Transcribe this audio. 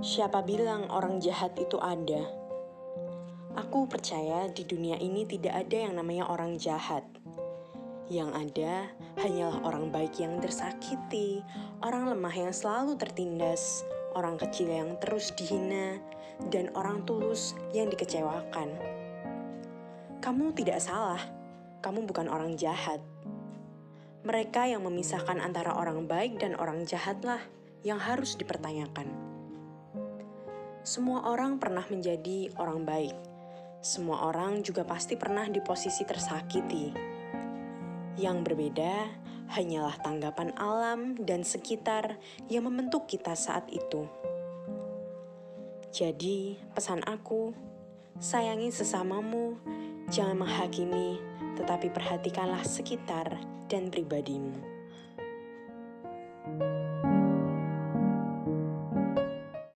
Siapa bilang orang jahat itu ada? Aku percaya di dunia ini tidak ada yang namanya orang jahat. Yang ada hanyalah orang baik yang tersakiti, orang lemah yang selalu tertindas, orang kecil yang terus dihina, dan orang tulus yang dikecewakan. Kamu tidak salah, kamu bukan orang jahat. Mereka yang memisahkan antara orang baik dan orang jahatlah yang harus dipertanyakan. Semua orang pernah menjadi orang baik. Semua orang juga pasti pernah di posisi tersakiti. Yang berbeda hanyalah tanggapan alam dan sekitar yang membentuk kita saat itu. Jadi, pesan aku, sayangi sesamamu, jangan menghakimi, tetapi perhatikanlah sekitar dan pribadimu.